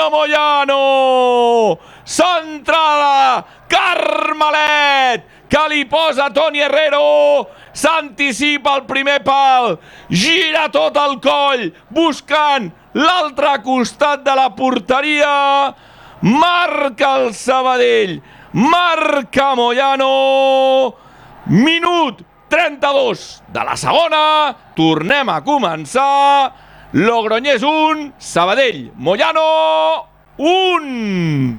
Gol d'Antonio Moyano! Centrada, Carmelet, que li posa Toni Herrero, s'anticipa el primer pal, gira tot el coll, buscant l'altre costat de la porteria, marca el Sabadell, marca Moyano, minut 32 de la segona, tornem a començar, Logroñés 1, Sabadell, Moyano 1.